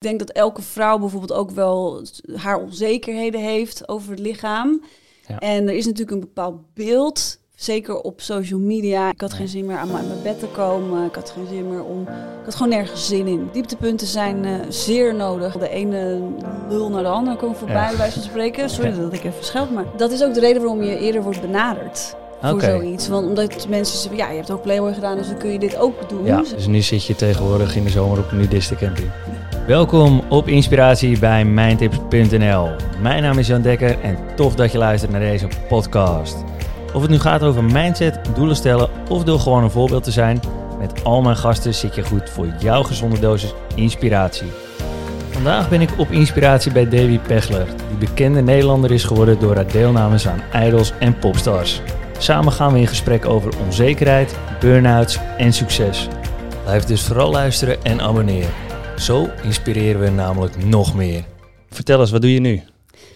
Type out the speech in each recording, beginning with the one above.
Ik denk dat elke vrouw bijvoorbeeld ook wel haar onzekerheden heeft over het lichaam. Ja. En er is natuurlijk een bepaald beeld, zeker op social media. Ik had geen zin meer aan mijn bed te komen. Ik had geen zin meer om. Ik had gewoon nergens zin in. Dieptepunten zijn eh, zeer nodig. De ene lul naar de andere komen voorbij, Ja. bij van spreken. Sorry Ja. dat ik even scheld, maar dat is ook de reden waarom je eerder wordt benaderd. Voor zoiets. Want omdat mensen zeggen, ja, je hebt ook Playboy gedaan, dus dan kun je dit ook doen. Ja, dus nu zit je tegenwoordig in de zomer op een nudistencamping. Welkom op Inspiratie bij mijntips.nl. Mijn naam is Jan Dekker en tof dat je luistert naar deze podcast. Of het nu gaat over mindset, doelen stellen of door gewoon een voorbeeld te zijn, met al mijn gasten zit je goed voor jouw gezonde dosis inspiratie. Vandaag ben ik op inspiratie bij Davy Pechler, die bekende Nederlander is geworden door haar deelnames aan Idols en Popstars. Samen gaan we in gesprek over onzekerheid, burn-outs en succes. Blijf dus vooral luisteren en abonneren. Zo inspireren we namelijk nog meer. Vertel eens, wat doe je nu?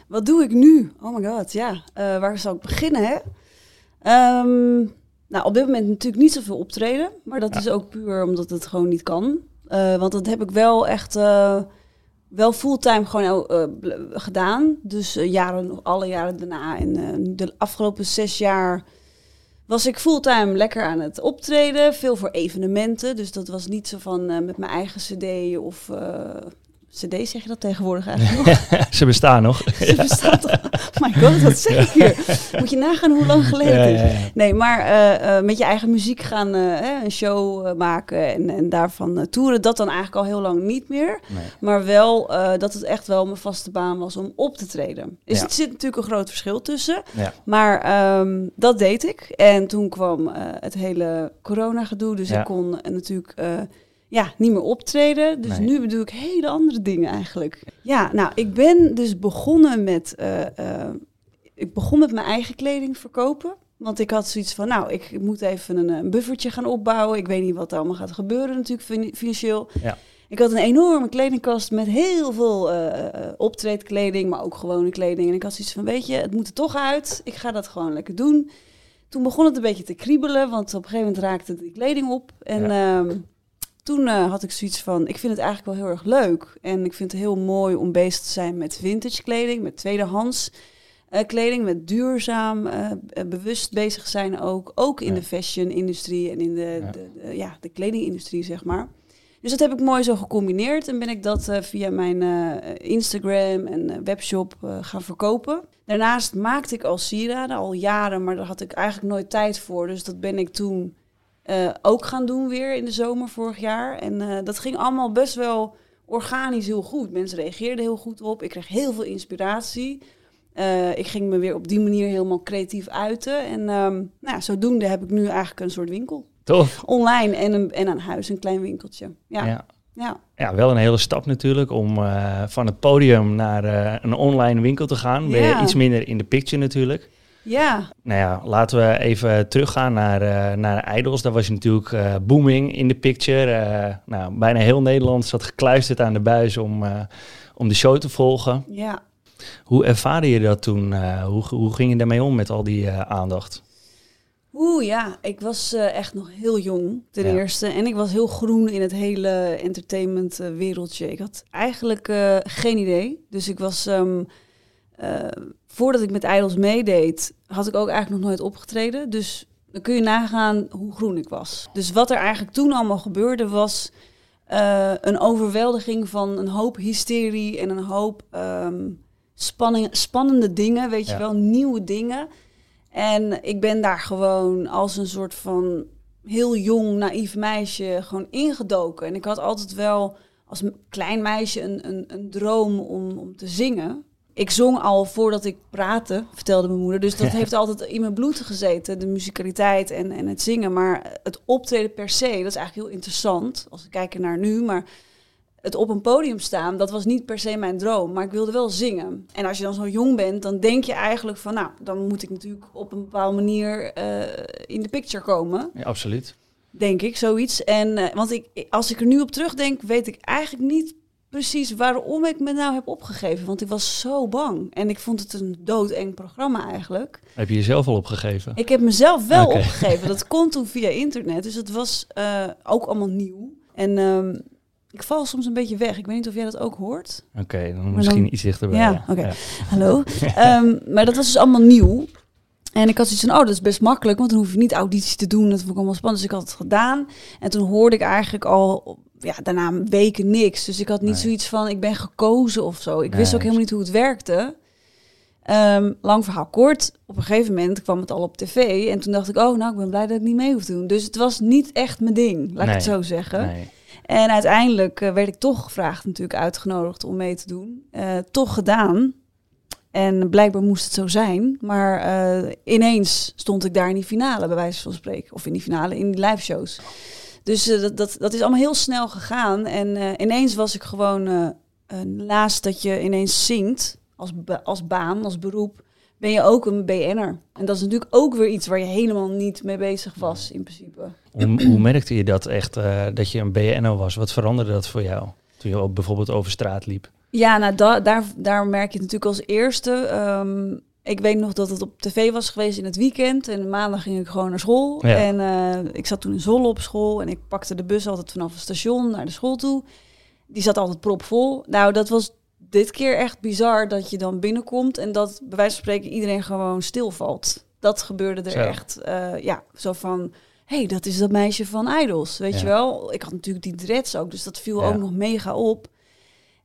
Wat doe ik nu? Oh my god, ja. Eh, waar zou ik beginnen, hè? Ehm, nou, op dit moment natuurlijk niet zoveel optreden. Maar dat Ja. is ook puur omdat het gewoon niet kan. Eh, want dat heb ik wel echt... eh, wel fulltime gewoon gedaan. Dus jaren, alle jaren daarna. En de afgelopen zes jaar was ik fulltime lekker aan het optreden. Veel voor evenementen. Dus dat was niet zo van eh, met mijn eigen cd of... eh, cd zeg je dat tegenwoordig eigenlijk nog? Ze bestaan nog. Ze bestaat toch? My god, wat zeg ik hier? Moet je nagaan hoe lang geleden het is. Nee, maar eh, eh, met je eigen muziek gaan eh, een show maken en, en daarvan toeren, dat dan eigenlijk al heel lang niet meer. Nee. Maar wel dat het echt wel mijn vaste baan was om op te treden. Dus Ja. er zit natuurlijk een groot verschil tussen. Ja. Maar ehm, dat deed ik. En toen kwam het hele corona-gedoe. Dus Ja. ik kon natuurlijk ja, niet meer optreden. Dus Nee. nu doe ik hele andere dingen eigenlijk. Ja, nou, ik ben dus begonnen met... eh, eh, ik begon met mijn eigen kleding verkopen. Want ik had zoiets van, nou, ik moet even een, een buffertje gaan opbouwen. Ik weet niet wat er allemaal gaat gebeuren natuurlijk fin- financieel. Ja. Ik had een enorme kledingkast met heel veel eh, optreedkleding, maar ook gewone kleding. En ik had zoiets van, weet je, het moet er toch uit. Ik ga dat gewoon lekker doen. Toen begon het een beetje te kriebelen, want op een gegeven moment raakte die kleding op. En ehm, toen eh, had ik zoiets van, ik vind het eigenlijk wel heel erg leuk. En ik vind het heel mooi om bezig te zijn met vintage kleding, met tweedehands eh, kleding, met duurzaam, eh, bewust bezig zijn ook. Ook in Ja. de fashion-industrie en in de, Ja. de, de- ja, de kledingindustrie, zeg maar. Dus dat heb ik mooi zo gecombineerd en ben ik dat via mijn Instagram en webshop gaan verkopen. Daarnaast maakte ik al sieraden, al jaren, maar daar had ik eigenlijk nooit tijd voor. Dus dat ben ik toen eh, ook gaan doen weer in de zomer vorig jaar. En eh, dat ging allemaal best wel organisch heel goed. Mensen reageerden heel goed op. Ik kreeg heel veel inspiratie. Eh, ik ging me weer op die manier helemaal creatief uiten. En ehm, nou, ja, zodoende heb ik nu eigenlijk een soort winkel. Tof. Online en, een, en aan huis een klein winkeltje. Ja, ja. Ja. ja, wel een hele stap natuurlijk om van het podium naar een online winkel te gaan. Ben je Ja. iets minder in de picture natuurlijk. Ja. Nou ja, laten we even teruggaan naar, eh naar Idols. Daar was je natuurlijk eh, booming in de picture. Eh, nou, bijna heel Nederland zat gekluisterd aan de buis om, om de show te volgen. ja. Hoe ervaarde je dat toen? Hoe, hoe ging je daarmee om met al die aandacht? Oeh ja, ik was echt nog heel jong ten Ja. eerste. En ik was heel groen in het hele entertainment wereldje. Ik had eigenlijk geen idee. Dus ik was, ehm, eh, voordat ik met Idols meedeed, had ik ook eigenlijk nog nooit opgetreden. Dus dan kun je nagaan hoe groen ik was. Dus wat er eigenlijk toen allemaal gebeurde was eh, een overweldiging van een hoop hysterie en een hoop ehm, spanning, spannende dingen, weet je wel, nieuwe dingen. En ik ben daar gewoon als een soort van heel jong, naïef meisje gewoon ingedoken. En ik had altijd wel als klein meisje een, een, een droom om, om te zingen. Ik zong al voordat ik praatte, vertelde mijn moeder. Dus dat heeft altijd in mijn bloed gezeten, de musicaliteit en, en het zingen. Maar het optreden per se, dat is eigenlijk heel interessant als we kijken naar nu. Maar het op een podium staan, dat was niet per se mijn droom. Maar ik wilde wel zingen. En als je dan zo jong bent, dan denk je eigenlijk van... nou, dan moet ik natuurlijk op een bepaalde manier eh, in de picture komen. Ja, absoluut. Denk ik, zoiets. En, eh, want ik, als ik er nu op terugdenk, weet ik eigenlijk niet precies waarom ik me nou heb opgegeven. Want ik was zo bang. En ik vond het een doodeng programma eigenlijk. Heb je jezelf al opgegeven? Ik heb mezelf wel opgegeven. Dat kon toen via internet. Dus het was eh, ook allemaal nieuw. En ehm, Ik val soms een beetje weg. Ik weet niet of jij dat ook hoort. Oké, dan misschien iets dichterbij. Ja, oké. Hallo. Ehm, maar dat was dus allemaal nieuw. En ik had zoiets van, oh, dat is best makkelijk, want dan hoef je niet audities te doen. Dat vond ik allemaal spannend. Dus ik had het gedaan. En toen hoorde ik eigenlijk al, ja, daarna weken niks. Dus ik had niet Nee. zoiets van, ik ben gekozen of zo. Ik wist ook helemaal niet hoe het werkte. Ehm, lang verhaal kort. Op een gegeven moment kwam het al op tv. En toen dacht ik, oh, nou, ik ben blij dat ik niet mee hoef te doen. Dus het was niet echt mijn ding, laat ik het zo zeggen. En uiteindelijk eh, werd ik toch gevraagd, natuurlijk uitgenodigd om mee te doen. Eh, toch gedaan. En blijkbaar moest het zo zijn. Maar eh, ineens stond ik daar in die finale, bij wijze van spreken. Of in die finale, in die live shows. Dus eh, dat, dat, dat is allemaal heel snel gegaan. En eh, ineens was ik gewoon, eh, naast dat je ineens zingt als, als baan, als beroep, ben je ook een BN'er. En dat is natuurlijk ook weer iets waar je helemaal niet mee bezig was, in principe. Hoe, hoe merkte je dat echt, dat je een BNO was? Wat veranderde dat voor jou? Toen je bijvoorbeeld over straat liep. Ja, nou, da daar, daar merk je het natuurlijk als eerste. Ehm, ik weet nog dat het op tv was geweest in het weekend. En maandag ging ik gewoon naar school. Ja. En eh, ik zat toen in Zwolle op school. En ik pakte de bus altijd vanaf het station naar de school toe. Die zat altijd propvol. Nou, dat was dit keer echt bizar dat je dan binnenkomt. En dat bij wijze van spreken iedereen gewoon stilvalt. Dat gebeurde er Zo. echt. eh, ja, zo van... Hé, hey, dat is dat meisje van Idols, weet Ja. je wel? Ik had natuurlijk die dreads ook, dus dat viel Ja. ook nog mega op.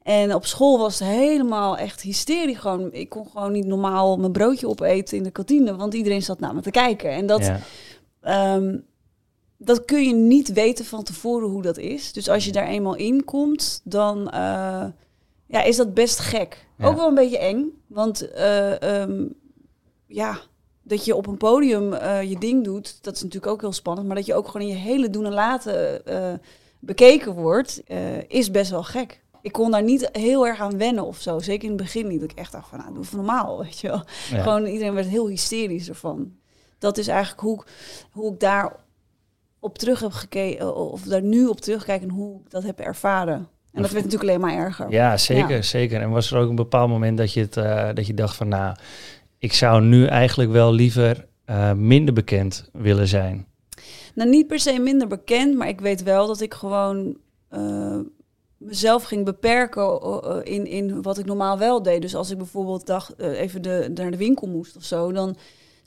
En op school was het helemaal echt hysterie. Gewoon, ik kon gewoon niet normaal mijn broodje opeten in de kantine, want iedereen zat naar me te kijken. En dat, ja. ehm, dat kun je niet weten van tevoren hoe dat is. Dus als je daar eenmaal in komt, dan eh, ja, is dat best gek. Ja. Ook wel een beetje eng, want eh, ehm, ja, dat je op een podium eh, je ding doet, dat is natuurlijk ook heel spannend. Maar dat je ook gewoon in je hele doen en laten bekeken wordt, is best wel gek. Ik kon daar niet heel erg aan wennen of zo. Zeker in het begin niet. Dat ik echt dacht van, nou, doe even normaal, weet je wel. Ja. Gewoon iedereen werd heel hysterisch ervan. Dat is eigenlijk hoe, ik- hoe ik daar op terug heb gekeken, of daar nu op terugkijk en hoe ik dat heb ervaren. En dat werd natuurlijk alleen maar erger. Ja, zeker, Ja. zeker. En was er ook een bepaald moment dat je, het, eh, dat je dacht van, nou, ik zou nu eigenlijk wel liever eh, minder bekend willen zijn. Nou, niet per se minder bekend, maar ik weet wel dat ik gewoon eh, mezelf ging beperken eh, in, in wat ik normaal wel deed. Dus als ik bijvoorbeeld dacht, eh, even de, naar de winkel moest of zo, dan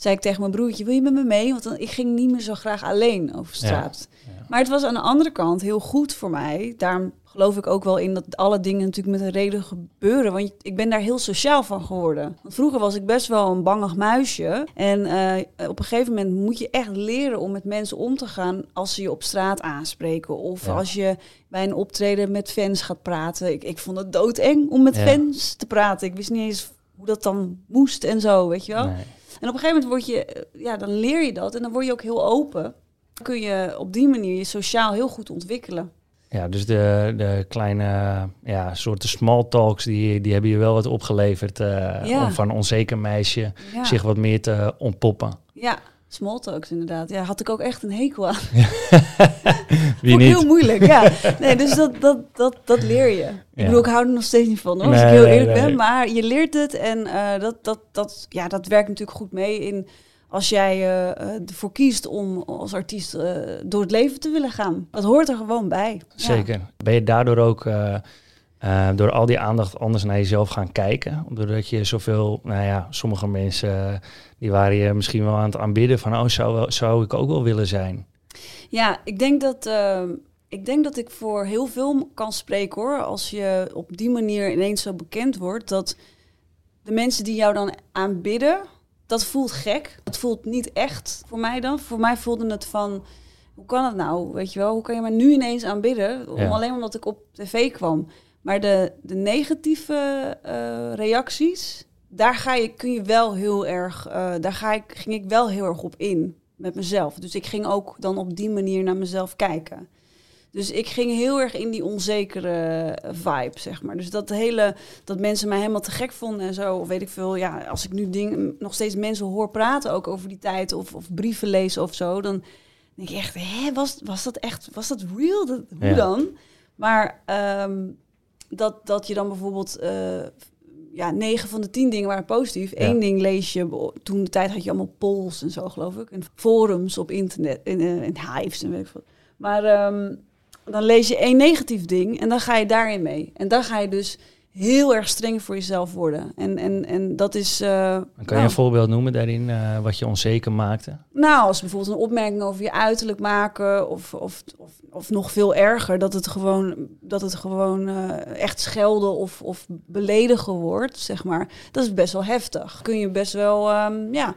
zei ik tegen mijn broertje, wil je met me mee? Want dan, ik ging niet meer zo graag alleen over straat. Ja. Maar het was aan de andere kant heel goed voor mij. Daarom geloof ik ook wel in dat alle dingen natuurlijk met een reden gebeuren. Want ik ben daar heel sociaal van geworden. Want vroeger was ik best wel een bangig muisje. En eh, op een gegeven moment moet je echt leren om met mensen om te gaan als ze je op straat aanspreken. Of Ja. als je bij een optreden met fans gaat praten. Ik, ik vond het doodeng om met fans te praten. Ik wist niet eens hoe dat dan moest en zo, weet je wel. Nee. En op een gegeven moment word je, eh, ja, dan leer je dat en dan word je ook heel open. Dan kun je op die manier je sociaal heel goed ontwikkelen. Ja, dus de, de kleine ja, soorten small talks, die, die hebben je wel wat opgeleverd eh, Ja. om van onzeker meisje Ja, zich wat meer te ontpoppen. ja small talks inderdaad. Ja, had ik ook echt een hekel aan. Wie Vond ik heel moeilijk, ja. Nee, dus dat, dat, dat, dat leer je. Ik Ja. bedoel, ik hou er nog steeds niet van, hoor, als ik heel eerlijk nee. ben. Maar je leert het en eh, dat, dat, dat, ja, dat werkt natuurlijk goed mee in... Als jij eh, eh, ervoor kiest om als artiest door het leven te willen gaan. Dat hoort er gewoon bij. Ja. Zeker. Ben je daardoor ook eh, door al die aandacht anders naar jezelf gaan kijken? Doordat je zoveel, nou ja, sommige mensen eh, die waren je misschien wel aan het aanbidden van, oh, zou, wel, zou ik ook wel willen zijn? Ja, ik denk dat, eh, ik denk dat ik voor heel veel kan spreken hoor. Als je op die manier ineens zo bekend wordt, dat de mensen die jou dan aanbidden, dat voelt gek. Dat voelt niet echt voor mij dan. Voor mij voelde het van, hoe kan het nou? Weet je wel, hoe kan je mij nu ineens aanbidden? Om, Ja. Alleen omdat ik op tv kwam. Maar de, de negatieve eh, reacties, daar ga je, kun je wel heel erg, eh, daar ga ik, ging ik wel heel erg op in met mezelf. Dus ik ging ook dan op die manier naar mezelf kijken. Dus ik ging heel erg in die onzekere vibe, zeg maar. Dus dat hele, dat mensen mij helemaal te gek vonden en zo, of weet ik veel. Ja, als ik nu ding, nog steeds mensen hoor praten ook over die tijd, of, of brieven lezen of zo, dan denk ik echt, hè, was, was dat echt, was dat real? Dat, hoe Ja. dan? Maar ehm, dat, dat je dan bijvoorbeeld, eh, ja, negen van de tien dingen waren positief. Ja. Eén ding lees je, toen de tijd had je allemaal polls en zo, geloof ik. En forums op internet, in, eh, in hives en weet ik veel. Maar ehm, dan lees je één negatief ding en dan ga je daarin mee. En dan ga je dus heel erg streng voor jezelf worden. En, en, en dat is. Uh, kan je nou, een voorbeeld noemen daarin uh, wat je onzeker maakte? Nou, als bijvoorbeeld een opmerking over je uiterlijk maken, of, of, of, of nog veel erger, dat het gewoon, dat het gewoon uh, echt schelden of, of beledigen wordt, zeg maar. Dat is best wel heftig. Kun je best wel, um, ja.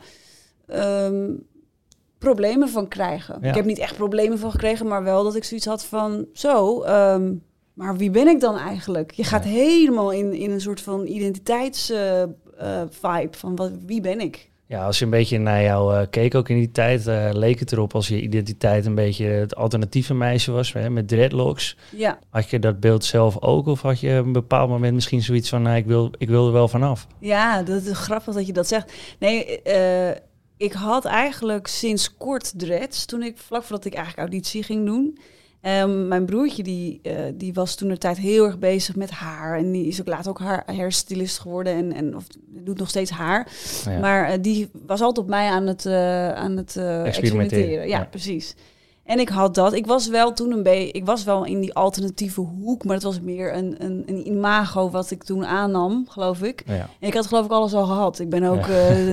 Um, problemen van krijgen. Ja. Ik heb niet echt problemen van gekregen, maar wel dat ik zoiets had van zo. Um, maar wie ben ik dan eigenlijk? Je gaat helemaal in, in een soort van identiteitsvibe uh, uh, van wat, wie ben ik? Ja, als je een beetje naar jou uh, keek ook in die tijd, uh, leek het erop als je identiteit een beetje het alternatieve meisje was, hè, met dreadlocks. Ja. Had je dat beeld zelf ook of had je op een bepaald moment misschien zoiets van, nou, ik, wil, ik wil er wel vanaf? Ja, dat is grappig dat je dat zegt. Nee, ik had eigenlijk sinds kort dreads, toen ik vlak voordat ik eigenlijk auditie ging doen. Um, mijn broertje die, uh, die was toen de tijd heel erg bezig met haar. En die is ook later ook haar hairstylist geworden. En, en of, doet nog steeds haar. Ja. Maar uh, die was altijd op mij aan het, uh, aan het experimenteren. experimenteren. Ja, ja, precies. En ik had dat. Ik was wel toen een beetje. Ik was wel in die alternatieve hoek, maar het was meer een, een, een imago wat ik toen aannam, geloof ik. Ja. En ik had geloof ik alles al gehad. Ik ben ook ja. uh,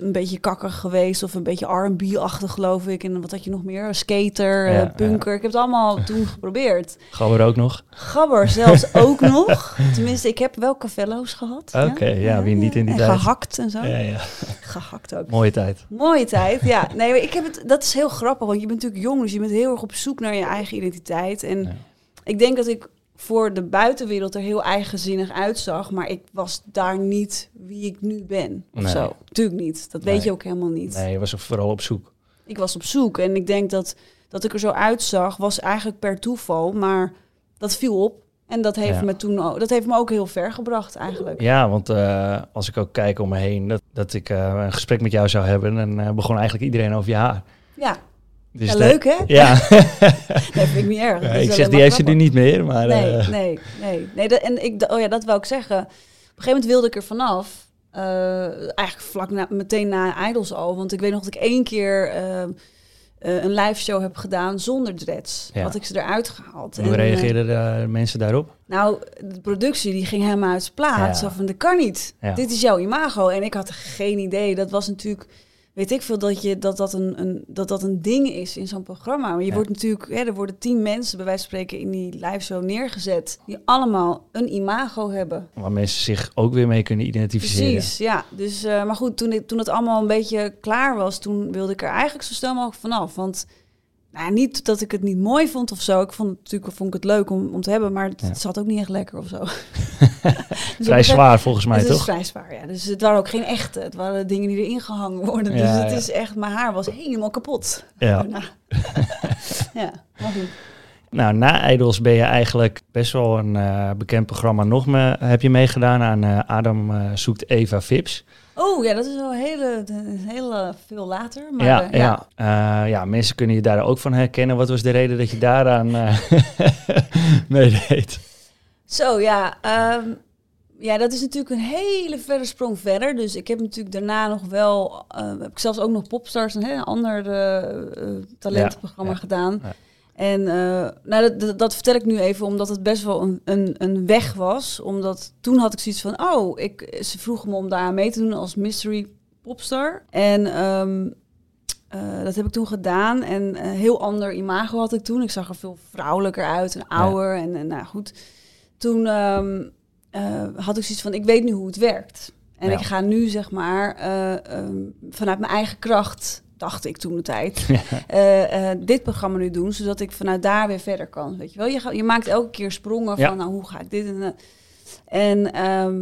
een beetje kakker geweest of een beetje R&B-achtig, geloof ik. En wat had je nog meer? Skater, ja, uh, punker. Ik heb het allemaal toen geprobeerd. Gabber ook nog? Gabber zelfs ook nog. Tenminste, ik heb wel cavello's gehad. Oké, okay, ja, wie niet in die en tijd. Gehakt en zo. Ja, ja. Gehakt ook. Mooie tijd. Mooie tijd, ja. Nee, ik heb het. Dat is heel grappig, want je bent natuurlijk jong, dus je bent heel erg op zoek naar je eigen identiteit. En ja. ik denk dat ik voor de buitenwereld er heel eigenzinnig uitzag, maar ik was daar niet wie ik nu ben. Of Nee. zo. Tuurlijk niet. Dat Nee. weet je ook helemaal niet. Nee, je was er vooral op zoek. Ik was op zoek en ik denk dat dat ik er zo uitzag was eigenlijk per toeval, maar dat viel op. En dat heeft, Ja. me toen ook, dat heeft me ook heel ver gebracht eigenlijk. Ja, want eh, als ik ook kijk om me heen, dat, dat ik eh, een gesprek met jou zou hebben, dan eh, begon eigenlijk iedereen over je haar. Ja, Dus ja leuk hè? Ja, Dat vind ik niet erg. Ja, ik zeg, die heeft ze nu niet meer, maar... Nee, eh, nee, nee. nee dat, en ik, oh ja, dat wou ik zeggen. Op een gegeven moment wilde ik er vanaf. Eh, eigenlijk vlak na, meteen na Idols al. Want ik weet nog dat ik één keer eh, eh, een live show heb gedaan zonder dreads. Ja. Had ik ze eruit gehaald. Hoe En, reageerden de mensen daarop? nou, de productie die ging helemaal uit zijn plaats. Zo van, dat kan niet. Dit is jouw imago. En ik had geen idee. Dat was natuurlijk... Weet ik veel dat je, dat, dat, een, een, dat dat een ding is in zo'n programma. Maar je Ja. wordt natuurlijk... Hè, er worden tien mensen bij wijze van spreken in die live show neergezet... die allemaal een imago hebben. Waar mensen zich ook weer mee kunnen identificeren. Precies, ja. Dus, eh, maar goed, toen, ik, toen het allemaal een beetje klaar was... toen wilde ik er eigenlijk zo snel mogelijk vanaf. Want nou, niet dat ik het niet mooi vond of zo. Ik vond het natuurlijk vond ik het leuk om, om te hebben... maar het, Ja. zat ook niet echt lekker of zo. Dus Vrij zwaar volgens mij, het is toch? vrij zwaar, ja. Dus het waren ook geen echte. Het waren dingen die erin gehangen worden. Ja, dus het ja. is echt... Mijn haar was helemaal kapot. Ja. Daarna. ja, maar goed. Nou, na Idols ben je eigenlijk best wel een eh, bekend programma nog me, heb je meegedaan aan eh, Adam eh, zoekt Eva Vips. Oh ja, dat is wel hele, hele veel later. Maar ja, eh, ja. Eh, ja, mensen kunnen je daar ook van herkennen. Wat was de reden dat je daaraan eh meedeed? Zo, ja. ehm, ja, dat is natuurlijk een hele verre sprong verder. Dus ik heb natuurlijk daarna nog wel... eh, heb ik zelfs ook nog Popstars, een heel ander eh, eh, talentenprogramma Ja, ja, gedaan. En eh, nou, dat, dat, vertel ik nu even, omdat het best wel een, een, een weg was. Omdat toen had ik zoiets van, oh, ik, ze vroegen me om daar aan mee te doen als mystery popstar. En ehm, eh, dat heb ik toen gedaan. En een heel ander imago had ik toen. Ik zag er veel vrouwelijker uit en ouder. En, en nou goed, toen ehm, eh, had ik zoiets van, ik weet nu hoe het werkt. En Ja. ik ga nu, zeg maar, eh, ehm, vanuit mijn eigen kracht, dacht ik toen de tijd, eh, eh, dit programma nu doen, zodat ik vanuit daar weer verder kan. Weet je wel, je, je maakt elke keer sprongen Ja. van, nou, hoe ga ik dit en dat. En ehm,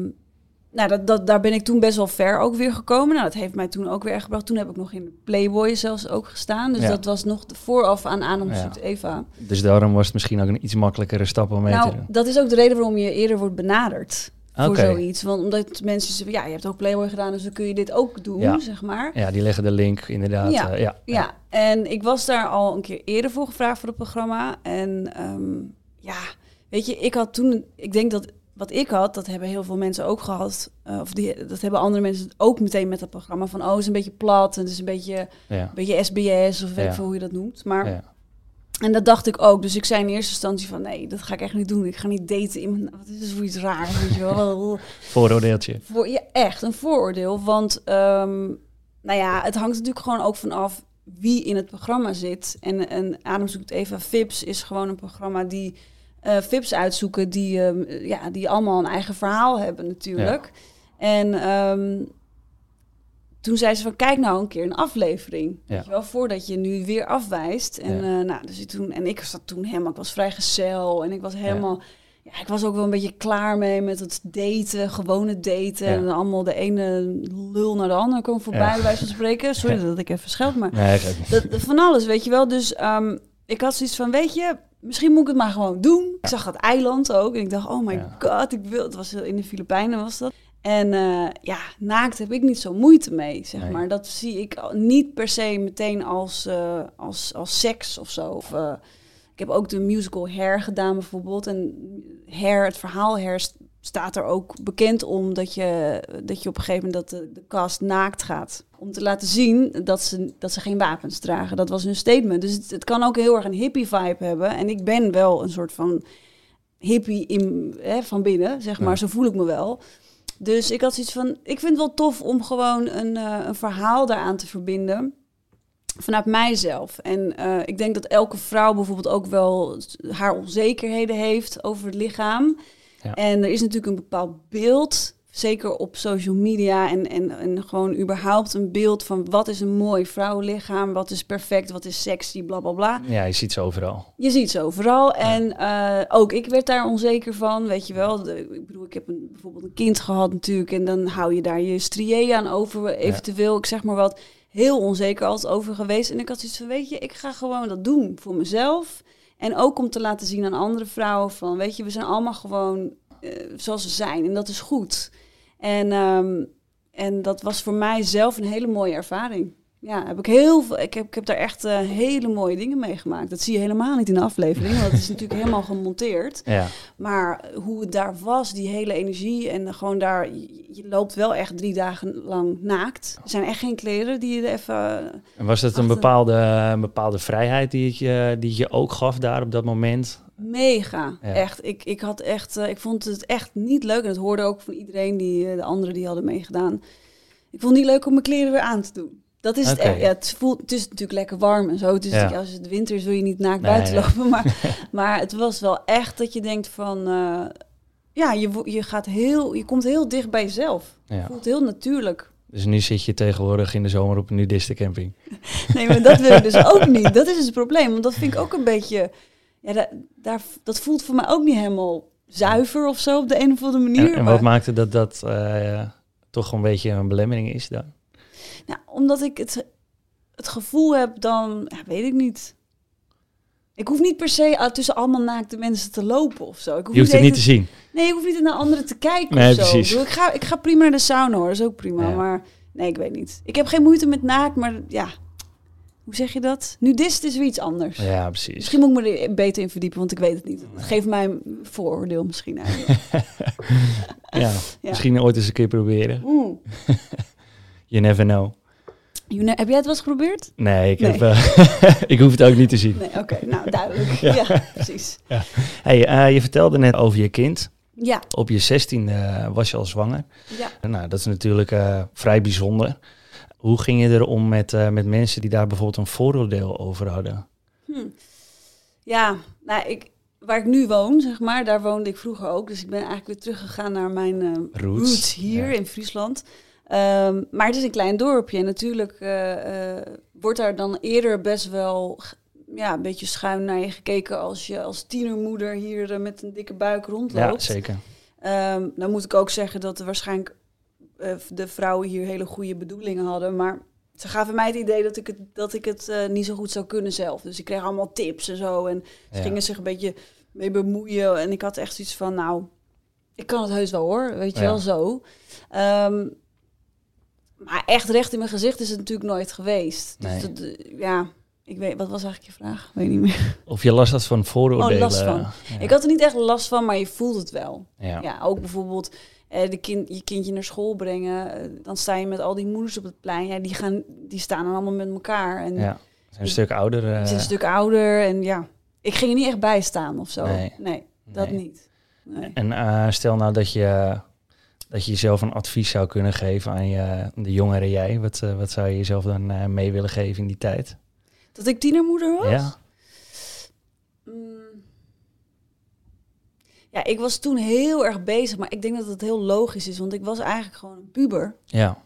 nou, dat, dat, daar ben ik toen best wel ver ook weer gekomen. Nou, dat heeft mij toen ook weer echt gebracht. Toen heb ik nog in Playboy zelfs ook gestaan. Dus Ja. dat was nog de vooraf aan Adam Ja. Eva. Dus daarom was het misschien ook een iets makkelijkere stap om mee te Nou, doen. dat is ook de reden waarom je eerder wordt benaderd. Voor zoiets. Want omdat mensen zeggen, ja, je hebt ook Playboy gedaan, dus dan kun je dit ook doen, Ja. zeg maar. Ja, die leggen de link inderdaad. Ja. eh, ja. Ja, en ik was daar al een keer eerder voor gevraagd voor het programma. En ehm, ja, weet je, ik had toen, ik denk dat wat ik had, dat hebben heel veel mensen ook gehad. eh, of die, dat hebben andere mensen ook meteen met dat programma. Van, oh, het is een beetje plat en het is een beetje, ja. een beetje SBS of weet ik veel hoe je dat noemt. Maar ja. En dat dacht ik ook. Dus ik zei in eerste instantie van nee, dat ga ik echt niet doen. Ik ga niet daten in mijn... Wat is dit voor iets raars, weet je wel? Vooroordeeltje. Voor, ja, echt een vooroordeel. Want ehm, nou ja, het hangt natuurlijk gewoon ook vanaf wie in het programma zit. En, en Adem zoekt Eva Vips is gewoon een programma die uh, Vips uitzoeken die, ehm, ja, die allemaal een eigen verhaal hebben natuurlijk. En ehm, toen zei ze van kijk nou een keer een aflevering. Ja. Weet je wel, voordat je nu weer afwijst. En, ja. uh, nou, dus toen, en ik zat toen helemaal, ik was vrijgezel en ik was helemaal... Ja. ik was ook wel een beetje klaar mee met het daten, gewone daten. En allemaal de ene lul naar de andere komen voorbij, bij wijze van spreken. Sorry dat ik even scheld, maar nee, dat, van alles, weet je wel. Dus um, ik had zoiets van, weet je, misschien moet ik het maar gewoon doen. Ik zag dat eiland ook en ik dacht, oh my god, ik wil... Het was in de Filipijnen was dat. En uh, ja, naakt heb ik niet zo moeite mee, zeg nee. maar. Dat zie ik niet per se meteen als, uh, als, als seks of zo. Of, uh, ik heb ook de musical Hair gedaan bijvoorbeeld. En Hair, het verhaal Hair staat er ook bekend om dat je, dat je op een gegeven moment dat de, de cast naakt gaat. Om te laten zien dat ze, dat ze geen wapens dragen. Dat was hun statement. Dus het, het kan ook heel erg een hippie vibe hebben. En ik ben wel een soort van hippie in, hè, van binnen, zeg maar. Ja. Zo voel ik me wel. Dus ik had zoiets van, ik vind het wel tof om gewoon een, uh, een verhaal daaraan te verbinden. Vanuit mijzelf. En uh, ik denk dat elke vrouw bijvoorbeeld ook wel haar onzekerheden heeft over het lichaam. Ja. En er is natuurlijk een bepaald beeld, zeker op social media en, en, en gewoon überhaupt een beeld van wat is een mooi vrouwenlichaam, wat is perfect, wat is sexy, bla bla bla. Ja, je ziet ze overal. Je ziet ze overal. En uh, ook ik werd daar onzeker van, weet je wel. De, ik bedoel, ik heb een, bijvoorbeeld een kind gehad natuurlijk en dan hou je daar je strié aan over, eventueel, ja. ik zeg maar wat. Heel onzeker altijd over geweest. En ik had zoiets van, weet je, ik ga gewoon dat doen voor mezelf. En ook om te laten zien aan andere vrouwen van, weet je, we zijn allemaal gewoon uh, zoals we zijn. En dat is goed. En, um, en dat was voor mij zelf een hele mooie ervaring. Ja, heb ik heel veel. Ik heb, ik heb daar echt uh, hele mooie dingen meegemaakt. Dat zie je helemaal niet in de aflevering, want het is natuurlijk helemaal gemonteerd. Ja. Maar hoe het daar was, die hele energie en gewoon daar, je, je loopt wel echt drie dagen lang naakt. Er zijn echt geen kleren die je er even. En was het een bepaalde, een bepaalde vrijheid die het, je, die het je ook gaf daar op dat moment? Mega, ja. echt. Ik, ik had echt, uh, ik vond het echt niet leuk. En het hoorde ook van iedereen die, uh, de anderen die hadden meegedaan. Ik vond het niet leuk om mijn kleren weer aan te doen. Dat is okay. het echt. Ja, het, voelt, het is natuurlijk lekker warm en zo. Dus ja. als het winter is, wil je niet naakt nee, buiten lopen. Maar, maar het was wel echt dat je denkt van... Uh, ja, je, je, gaat heel, je komt heel dicht bij jezelf. Ja. Je voelt heel natuurlijk. Dus nu zit je tegenwoordig in de zomer op een nudistencamping. nee, maar dat wil ik dus ook niet. Dat is het probleem. Want dat vind ik ook een beetje... Ja, dat, daar, dat voelt voor mij ook niet helemaal zuiver of zo op de een of andere manier. En, en wat maakte dat dat uh, toch een beetje een belemmering is dan? Nou, omdat ik het, het gevoel heb dan, ja, weet ik niet. Ik hoef niet per se tussen allemaal naakte mensen te lopen of zo. Ik hoef je hoeft het niet te zien. Nee, ik hoef niet naar anderen te kijken nee, of zo. Precies. Ik, ga, ik ga prima naar de sauna hoor, dat is ook prima. Ja. Maar nee, ik weet niet. Ik heb geen moeite met naakt, maar ja, hoe zeg je dat? Nudist is weer iets anders. Ja, precies. Misschien moet ik me er beter in verdiepen, want ik weet het niet. Het geeft mij een vooroordeel misschien eigenlijk. ja, ja, misschien ooit eens een keer proberen. Mm. you never know. You ne heb jij het wel eens geprobeerd? Nee, ik, nee. Heb, uh, ik hoef het ook niet te zien. Nee, oké, okay, nou duidelijk. ja. ja. precies. Ja. Hey, uh, je vertelde net over je kind. Ja. Op je zestiende uh, was je al zwanger. Ja. Nou, dat is natuurlijk uh, vrij bijzonder. Hoe ging je erom met, uh, met mensen die daar bijvoorbeeld een vooroordeel over hadden? Hm. Ja, nou, ik, waar ik nu woon, zeg maar, daar woonde ik vroeger ook. Dus ik ben eigenlijk weer teruggegaan naar mijn uh, roots. roots, hier ja. in Friesland. Um, maar het is een klein dorpje en natuurlijk uh, uh, wordt daar dan eerder best wel ja, een beetje schuin naar je gekeken als je als tienermoeder hier met een dikke buik rondloopt. Ja, zeker. Um, dan moet ik ook zeggen dat er waarschijnlijk uh, de vrouwen hier hele goede bedoelingen hadden. Maar ze gaven mij het idee dat ik het, dat ik het uh, niet zo goed zou kunnen zelf. Dus ik kreeg allemaal tips en zo. En ze ja. gingen zich een beetje mee bemoeien. En ik had echt iets van, nou, ik kan het heus wel hoor. Weet je ja. wel zo. Um, maar echt recht in mijn gezicht is het natuurlijk nooit geweest. Nee. Dus dat, ja, ik weet, wat was eigenlijk je vraag? Weet niet meer. Of je last had van vooroordelen. Oh, last van. Ja. Ik had er niet echt last van, maar je voelt het wel. Ja, ja ook bijvoorbeeld eh, de kind, je kindje naar school brengen. Eh, dan sta je met al die moeders op het plein. Ja, die, gaan, die staan dan allemaal met elkaar. En ja. Zijn een stuk ouder. Ze is eh, een stuk ouder en ja, ik ging er niet echt bij staan of zo. Nee. Nee, dat nee. niet. Nee. En eh, stel nou dat je, dat je jezelf een advies zou kunnen geven aan je, de jongere jij. Wat, eh, wat zou je jezelf dan eh, mee willen geven in die tijd? Dat ik tienermoeder was? Ja, Ja, ik was toen heel erg bezig, maar ik denk dat het heel logisch is, want ik was eigenlijk gewoon een puber. ja,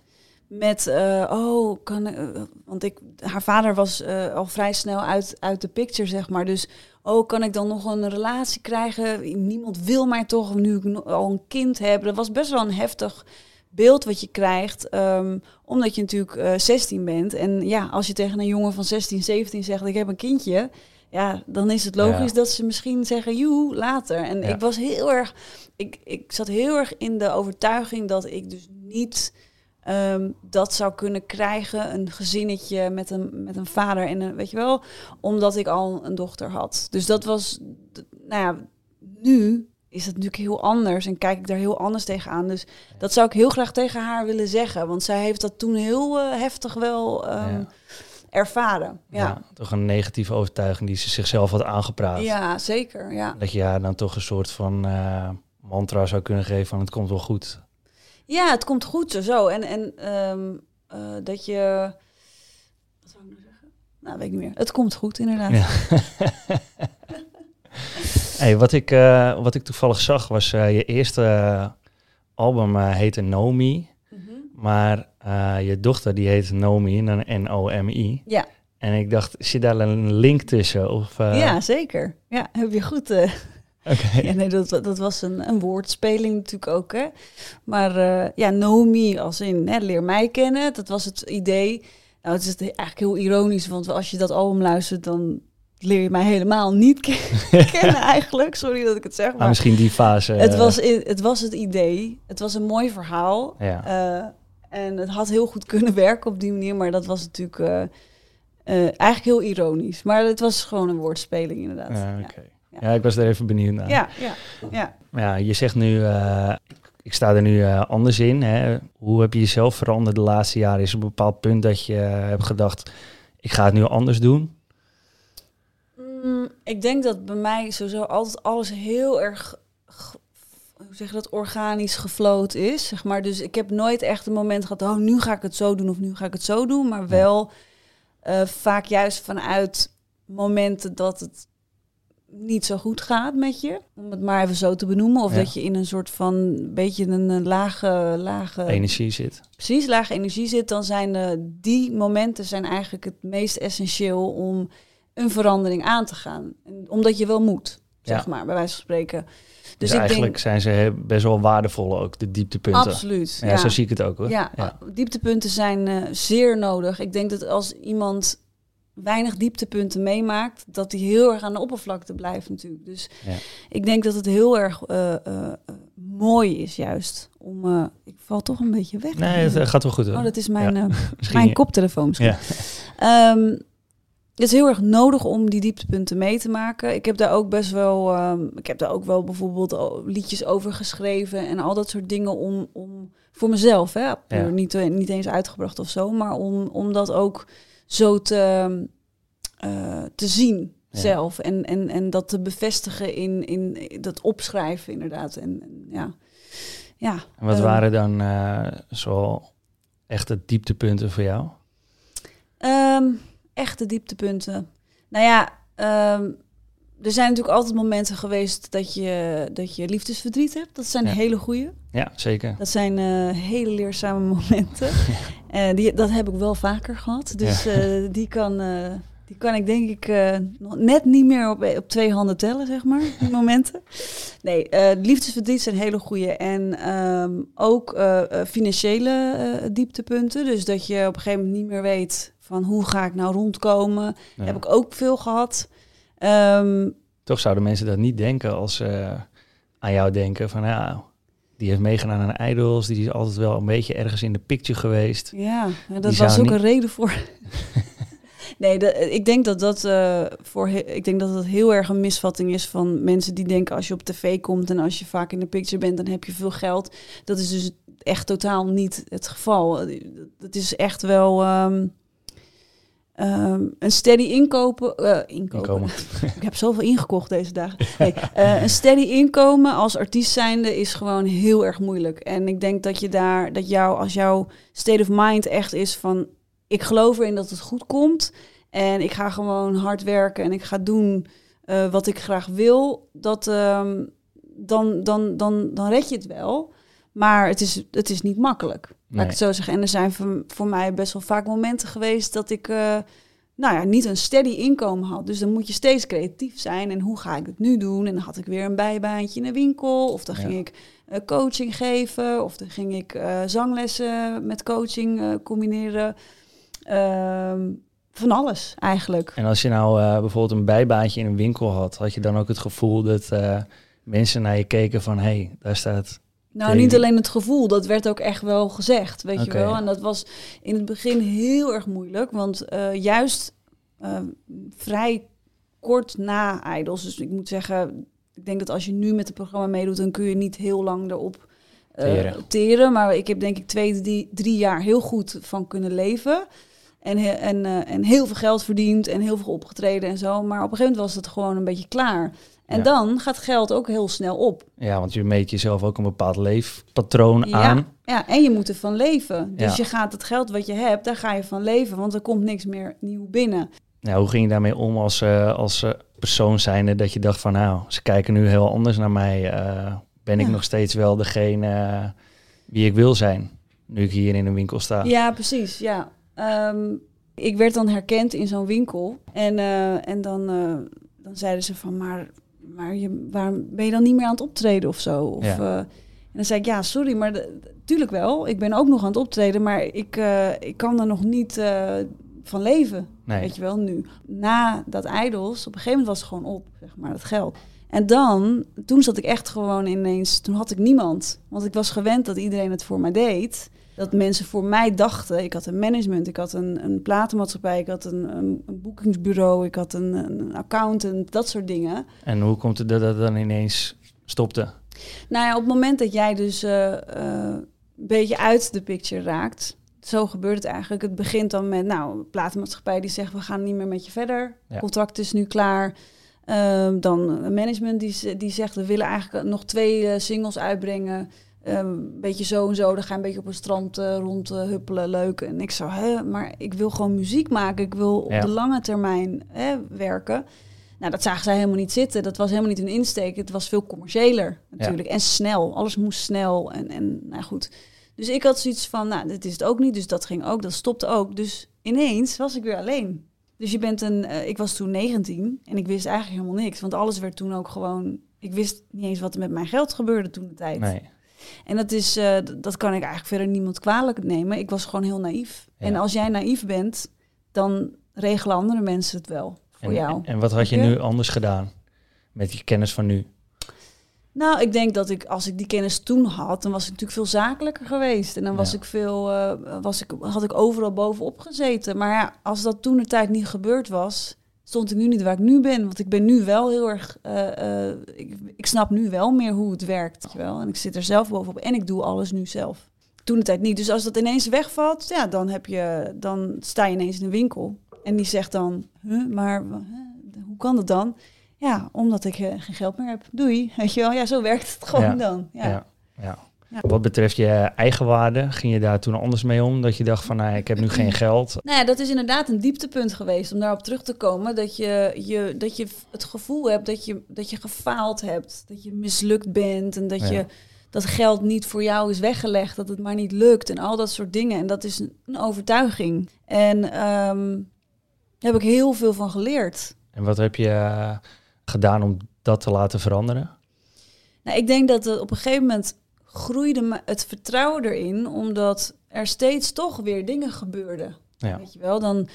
Met, eh, oh, kan, eh, want ik, haar vader was eh, al vrij snel uit, uit de picture, zeg maar. Dus, oh, kan ik dan nog een relatie krijgen? Niemand wil mij toch, nu ik al een kind heb. Dat was best wel een heftig beeld wat je krijgt, ehm, omdat je natuurlijk eh 16 bent. En ja, als je tegen een jongen van 16, 17 zegt, ik heb een kindje... Ja, dan is het logisch Ja. dat ze misschien zeggen, joe, later. En Ja. ik was heel erg, ik, ik zat heel erg in de overtuiging dat ik dus niet ehm, dat zou kunnen krijgen, een gezinnetje met een, met een vader en een, weet je wel, omdat ik al een dochter had. Dus dat was, nou ja, nu is het natuurlijk heel anders en kijk ik daar heel anders tegenaan. Dus dat zou ik heel graag tegen haar willen zeggen, want zij heeft dat toen heel eh, heftig wel ehm, Ja. Ervaren. ja. Ja. toch een negatieve overtuiging die ze zichzelf had aangepraat. Ja, zeker. Ja. Dat je haar dan toch een soort van eh, mantra zou kunnen geven van het komt wel goed. ja, het komt goed zo. En, en ehm, eh, dat je. Wat zou ik nou zeggen? Nou, weet ik niet meer. Het komt goed, inderdaad. Ja. hey, wat, ik, eh, wat ik toevallig zag was je eerste album heette Nomi. Mhm. Maar eh, je dochter die heet Nomi, en N-O-M-I. Ja. En ik dacht, zit daar een link tussen? Of, eh, ja, zeker. Ja, heb je goed. eh, Oké. ja, nee, dat, dat was een, een woordspeling natuurlijk ook. Hè. Maar ja, know me als in hè, leer mij kennen. Dat was het idee. Nou, het is eigenlijk heel ironisch, want als je dat album luistert, dan leer je mij helemaal niet ke- kennen eigenlijk. Sorry dat ik het zeg, Maar maar misschien die fase. het, was, het was het idee. Het was een mooi verhaal. Ja. En het had heel goed kunnen werken op die manier, maar dat was natuurlijk eh, eh, eigenlijk heel ironisch. Maar het was gewoon een woordspeling inderdaad. Ja, Ja. oké. Ja, ik was er even benieuwd naar. Ja, ja, ja. Maar ja, je zegt nu, eh, ik sta er nu eh, anders in. Hè. Hoe heb je jezelf veranderd de laatste jaren? Is er een bepaald punt dat je hebt gedacht, ik ga het nu anders doen? Mm, ik denk dat bij mij sowieso altijd alles heel erg, hoe zeg je dat, organisch gefloot is. Zeg maar. Dus ik heb nooit echt een moment gehad, oh, nu ga ik het zo doen of nu ga ik het zo doen. Maar wel eh, vaak juist vanuit momenten dat het niet zo goed gaat met je. Om het maar even zo te benoemen. Of Ja. dat je in een soort van, beetje een, lage, lage Energie zit. precies lage energie zit, dan zijn eh, die momenten zijn eigenlijk het meest essentieel om een verandering aan te gaan. Omdat je wel moet, zeg Ja. maar, bij wijze van spreken. Dus, Dus, ik eigenlijk denk, zijn ze best wel waardevol ook, de dieptepunten. absoluut. Ja, zo zie ik het ook hoor. Ja, ja. dieptepunten zijn eh, zeer nodig. Ik denk dat als iemand weinig dieptepunten meemaakt, dat hij heel erg aan de oppervlakte blijft natuurlijk. Dus Ja. ik denk dat het heel erg eh, eh, mooi is juist om... ik val toch een beetje weg. Nee, het gaat wel goed hoor. Oh, dat is mijn, Misschien mijn koptelefoon misschien. Ja. Ehm, het is heel erg nodig om die dieptepunten mee te maken. Ik heb daar ook best wel, ehm, ik heb daar ook wel bijvoorbeeld liedjes over geschreven en al dat soort dingen om, om voor mezelf, hè, Ja. niet, niet eens uitgebracht of zo, maar om, om dat ook zo te, eh, te zien Ja. zelf en, en, en dat te bevestigen in, in dat opschrijven inderdaad. En, en ja, ja. En wat ehm, waren dan eh, zo echte dieptepunten voor jou? Echte dieptepunten. Nou ja, ehm, er zijn natuurlijk altijd momenten geweest dat je, dat je liefdesverdriet hebt. Dat zijn Ja. hele goede. Ja, zeker. Dat zijn eh, hele leerzame momenten. Eh, die, dat heb ik wel vaker gehad. Dus Ja. eh, die, kan, die kan ik denk ik net niet meer op, op twee handen tellen, zeg maar, die momenten. Nee, liefdesverdriet zijn hele goede. En ehm, ook financiële dieptepunten. Dus dat je op een gegeven moment niet meer weet van hoe ga ik nou rondkomen. Ja. Heb ik ook veel gehad. Ehm, Toch zouden mensen dat niet denken als ze aan jou denken van ja, die heeft meegedaan aan Idols, die is altijd wel een beetje ergens in de picture geweest. Ja, ja, dat Die was ook niet- een reden voor. nee, ik denk dat dat eh, voor ik denk dat dat heel erg een misvatting is van mensen die denken als je op tv komt en als je vaak in de picture bent, dan heb je veel geld. Dat is dus echt totaal niet het geval. Dat is echt wel. ehm, Ehm, een steady inkopen, eh, inkopen. Inkomen. ik heb zoveel ingekocht deze dagen. Nee, eh, een steady inkomen als artiest zijnde is gewoon heel erg moeilijk. En ik denk dat je daar, dat jou, als jouw state of mind echt is van, ik geloof erin dat het goed komt en ik ga gewoon hard werken en ik ga doen eh, wat ik graag wil, dat, ehm, dan, dan, dan, dan red je het wel. Maar het is, het is niet makkelijk. Laat Nee. ik het zo zeggen. En er zijn voor, voor mij best wel vaak momenten geweest dat ik eh, nou ja, niet een steady inkomen had. Dus dan moet je steeds creatief zijn. En hoe ga ik het nu doen? En dan had ik weer een bijbaantje in een winkel. Of dan Ja. ging ik eh, coaching geven. Of dan ging ik eh, zanglessen met coaching combineren. Ehm, van alles eigenlijk. En als je nou bijvoorbeeld een bijbaantje in een winkel had, had je dan ook het gevoel dat mensen naar je keken van, hé, hey, daar staat... Nou, niet alleen het gevoel, dat werd ook echt wel gezegd, weet je wel. En dat was in het begin heel erg moeilijk, want eh, juist eh, vrij kort na Idols, dus ik moet zeggen, ik denk dat als je nu met het programma meedoet, dan kun je niet heel lang erop eh, Teren. teren. Maar ik heb denk ik twee, drie, drie jaar heel goed van kunnen leven. En, he- en, en heel veel geld verdiend en heel veel opgetreden en zo. Maar op een gegeven moment was het gewoon een beetje klaar. En Ja. dan gaat geld ook heel snel op. Ja, want je meet jezelf ook een bepaald leefpatroon Ja. aan. Ja, en je moet ervan leven. Dus Ja. je gaat het geld wat je hebt, daar ga je van leven, want er komt niks meer nieuw binnen. Ja, hoe ging je daarmee om als, eh, als eh, persoon zijnde dat je dacht van, nou, ze kijken nu heel anders naar mij. eh, ben ik nog steeds wel degene wie ik wil zijn, nu ik hier in een winkel sta? Ja, precies. Ja. Ehm, ik werd dan herkend in zo'n winkel. En, en dan, dan zeiden ze van, maar, maar je, waarom ben je dan niet meer aan het optreden of zo? Of, Ja. eh, en dan zei ik, ja, sorry, maar de- tuurlijk wel. Ik ben ook nog aan het optreden, maar ik, eh, ik kan er nog niet eh, van leven. Nee. Weet je wel, nu. Na dat Idols, op een gegeven moment was het gewoon op, zeg maar, het geld. En dan, toen zat ik echt gewoon ineens, toen had ik niemand. Want ik was gewend dat iedereen het voor mij deed. Dat mensen voor mij dachten. Ik had een management, ik had een, een platenmaatschappij, ik had een, een, een boekingsbureau, ik had een, een accountant, dat soort dingen. En hoe komt het dat dat dan ineens stopte? Nou ja, op het moment dat jij dus eh, eh, een beetje uit de picture raakt, zo gebeurt het eigenlijk. Het begint dan met, nou, een platenmaatschappij die zegt, we gaan niet meer met je verder. Ja. Contract is nu klaar. Ehm, dan een management die, die zegt, we willen eigenlijk nog twee eh, singles uitbrengen. Ehm, Een beetje zo en zo, dan ga je een beetje op een strand eh, rond eh, huppelen, leuk. En ik zo, hè, maar ik wil gewoon muziek maken. Ik wil op Ja. de lange termijn hè, werken. Nou, dat zagen zij helemaal niet zitten. Dat was helemaal niet hun insteek. Het was veel commerciëler natuurlijk. En snel. Alles moest snel. En, en nou goed. Dus ik had zoiets van, nou, dit is het ook niet. Dus dat ging ook. Dat stopte ook. Dus ineens was ik weer alleen. Dus je bent een... eh, ik was toen 19 en ik wist eigenlijk helemaal niks. Want alles werd toen ook gewoon... Ik wist niet eens wat er met mijn geld gebeurde toen de tijd. Nee. En dat is, eh, dat kan ik eigenlijk verder niemand kwalijk nemen. Ik was gewoon heel naïef. Ja. En als jij naïef bent, dan regelen andere mensen het wel voor En, jou. en wat had je nu anders gedaan met je kennis van nu? Nou, ik denk dat ik, als ik die kennis toen had, dan was ik natuurlijk veel zakelijker geweest. En dan was Ja. ik veel, eh, was ik, had ik overal bovenop gezeten. Maar ja, als dat toen de tijd niet gebeurd was, stond ik nu niet waar ik nu ben. Want ik ben nu wel heel erg, eh, eh, ik, ik snap nu wel meer hoe het werkt. Wel? En ik zit er zelf bovenop en ik doe alles nu zelf. Toen de tijd niet. Dus als dat ineens wegvalt, ja, dan, heb je, dan sta je ineens in een winkel. En die zegt dan, huh, maar hoe kan dat dan? Ja, omdat ik eh, geen geld meer heb. Doei. Weet je wel? Ja, zo werkt het gewoon Ja. dan. Ja. Ja. ja. Ja. Wat betreft je eigenwaarde, ging je daar toen anders mee om? Dat je dacht van, nou, ik heb nu geen geld. Nou ja, dat is inderdaad een dieptepunt geweest om daarop terug te komen. Dat je, je, dat je het gevoel hebt dat je, dat je gefaald hebt. Dat je mislukt bent en dat, Ja. je, dat geld niet voor jou is weggelegd. Dat het maar niet lukt en al dat soort dingen. En dat is een, overtuiging. En ehm, daar heb ik heel veel van geleerd. En wat heb je eh, gedaan om dat te laten veranderen? Nou, ik denk dat het op een gegeven moment groeide me het vertrouwen erin, omdat er steeds toch weer dingen gebeurden. Ja. Weet je wel, dan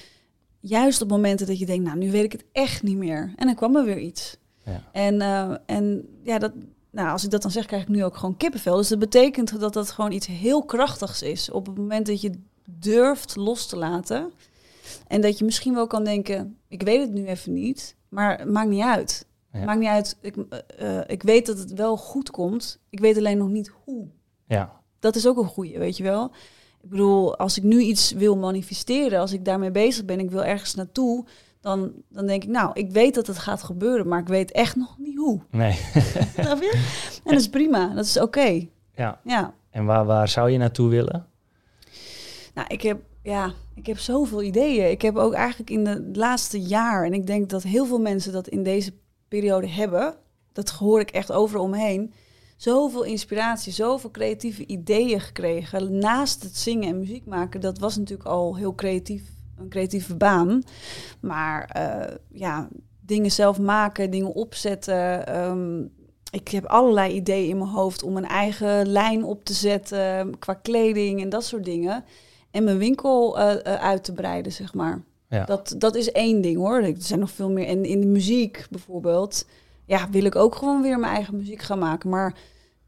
juist op momenten dat je denkt, nou, nu weet ik het echt niet meer. En dan kwam er weer iets. Ja. En, eh, en ja, dat, nou, als ik dat dan zeg, krijg ik nu ook gewoon kippenvel. Dus dat betekent dat dat gewoon iets heel krachtigs is. Op het moment dat je durft los te laten. En dat je misschien wel kan denken, ik weet het nu even niet, maar het maakt niet uit. Ja. Maakt niet uit. Ik, eh, eh, ik weet dat het wel goed komt. Ik weet alleen nog niet hoe. Ja, Dat is ook een goeie, weet je wel. Ik bedoel, als ik nu iets wil manifesteren, als ik daarmee bezig ben, ik wil ergens naartoe, dan, dan denk ik, nou, ik weet dat het gaat gebeuren, maar ik weet echt nog niet hoe. Nee. Snap je? En dat is prima, dat is oké. ja. Ja. En waar, waar zou je naartoe willen? Nou, ik heb, ja, ik heb zoveel ideeën. Ik heb ook eigenlijk in de laatste jaar, en ik denk dat heel veel mensen dat in deze periode hebben, dat hoor ik echt overal omheen, zoveel inspiratie, zoveel creatieve ideeën gekregen. Naast het zingen en muziek maken, dat was natuurlijk al heel creatief, een creatieve baan. Maar eh, ja, dingen zelf maken, dingen opzetten. ehm, ik heb allerlei ideeën in mijn hoofd om een eigen lijn op te zetten qua kleding en dat soort dingen. En mijn winkel eh, eh, uit te breiden, zeg maar. Ja. Dat, dat is één ding hoor. Er zijn nog veel meer. En in de muziek bijvoorbeeld, ja, wil ik ook gewoon weer mijn eigen muziek gaan maken. Maar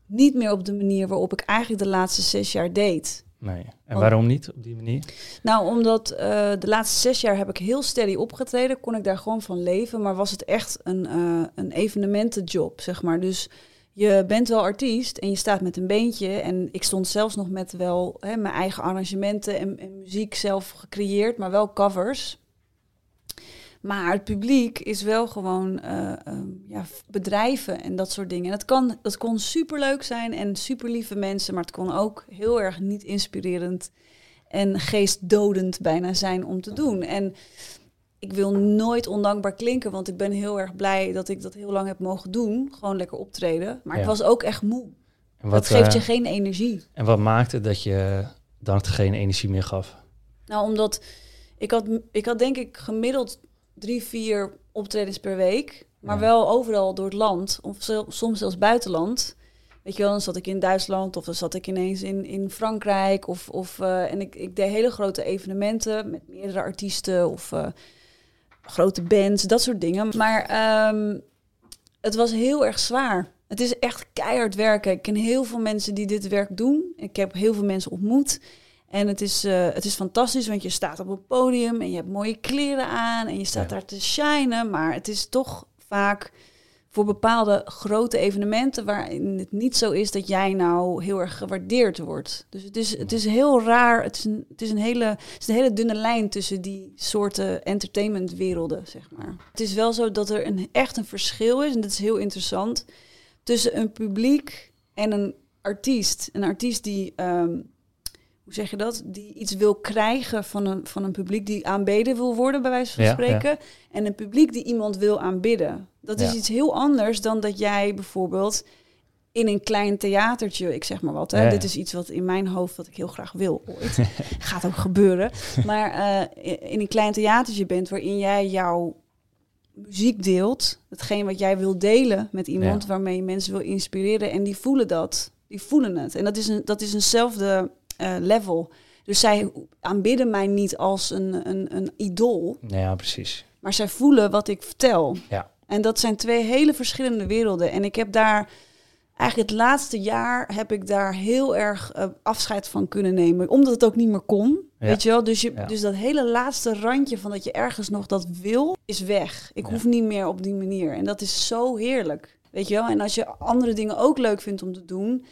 niet meer op de manier waarop ik eigenlijk de laatste zes jaar deed. Nee. En waarom niet op die manier? Nou, omdat eh, de laatste zes jaar heb ik heel steady opgetreden, kon ik daar gewoon van leven, maar was het echt een, eh, een evenementenjob, zeg maar. Dus je bent wel artiest en je staat met een beentje. En ik stond zelfs nog met wel hè, mijn eigen arrangementen en, en muziek zelf gecreëerd, maar wel covers. Maar het publiek is wel gewoon eh, ehm, ja, bedrijven en dat soort dingen. En dat, kan, dat kon superleuk zijn en super lieve mensen, maar het kon ook heel erg niet inspirerend en geestdodend bijna zijn om te doen. En ik wil nooit ondankbaar klinken, want ik ben heel erg blij dat ik dat heel lang heb mogen doen. Gewoon lekker optreden. Maar ik Ja. was ook echt moe. En dat geeft je eh, geen energie. En wat maakte dat je dan geen energie meer gaf? Nou, omdat ik had, ik had denk ik gemiddeld drie, vier optredens per week. Maar Ja. wel overal door het land. Of soms zelfs buitenland. Weet je wel, dan zat ik in Duitsland of dan zat ik ineens in, in Frankrijk. Of, of, eh, en ik, ik deed hele grote evenementen met meerdere artiesten of eh, grote bands, dat soort dingen. Maar ehm, het was heel erg zwaar. Het is echt keihard werken. Ik ken heel veel mensen die dit werk doen. Ik heb heel veel mensen ontmoet. En het is, eh, het is fantastisch, want je staat op een podium en je hebt mooie kleren aan en je staat Ja. daar te shinen. Maar het is toch vaak voor bepaalde grote evenementen waarin het niet zo is dat jij nou heel erg gewaardeerd wordt. Dus het is, het is heel raar. Het is, een, het, is een hele, het is een hele dunne lijn tussen die soorten entertainmentwerelden, zeg maar. Het is wel zo dat er een, echt een verschil is, en dat is heel interessant, tussen een publiek en een artiest. Een artiest die, ehm, hoe zeg je dat, die iets wil krijgen van een, van een publiek die aanbeden wil worden, bij wijze van Ja, ja. spreken. En een publiek die iemand wil aanbidden. Dat is iets heel anders dan dat jij bijvoorbeeld in een klein theatertje, ik zeg maar wat, hè, dit is iets wat in mijn hoofd wat ik heel graag wil ooit. Gaat ook gebeuren. Maar eh, in een klein theatertje bent waarin jij jouw muziek deelt, hetgeen wat jij wil delen met iemand waarmee je mensen wil inspireren en die voelen dat, die voelen het. En dat is een, dat is eenzelfde eh, level. Dus zij aanbidden mij niet als een, een, een idool, ja, precies. maar zij voelen wat ik vertel. Ja. En dat zijn twee hele verschillende werelden. En ik heb daar eigenlijk het laatste jaar heb ik daar heel erg eh, afscheid van kunnen nemen, omdat het ook niet meer kon. Ja. Weet je wel? Dus, je, Ja. dus dat hele laatste randje van dat je ergens nog dat wil, is weg. Ik Ja. hoef niet meer op die manier. En dat is zo heerlijk. Weet je wel? En als je andere dingen ook leuk vindt om te doen,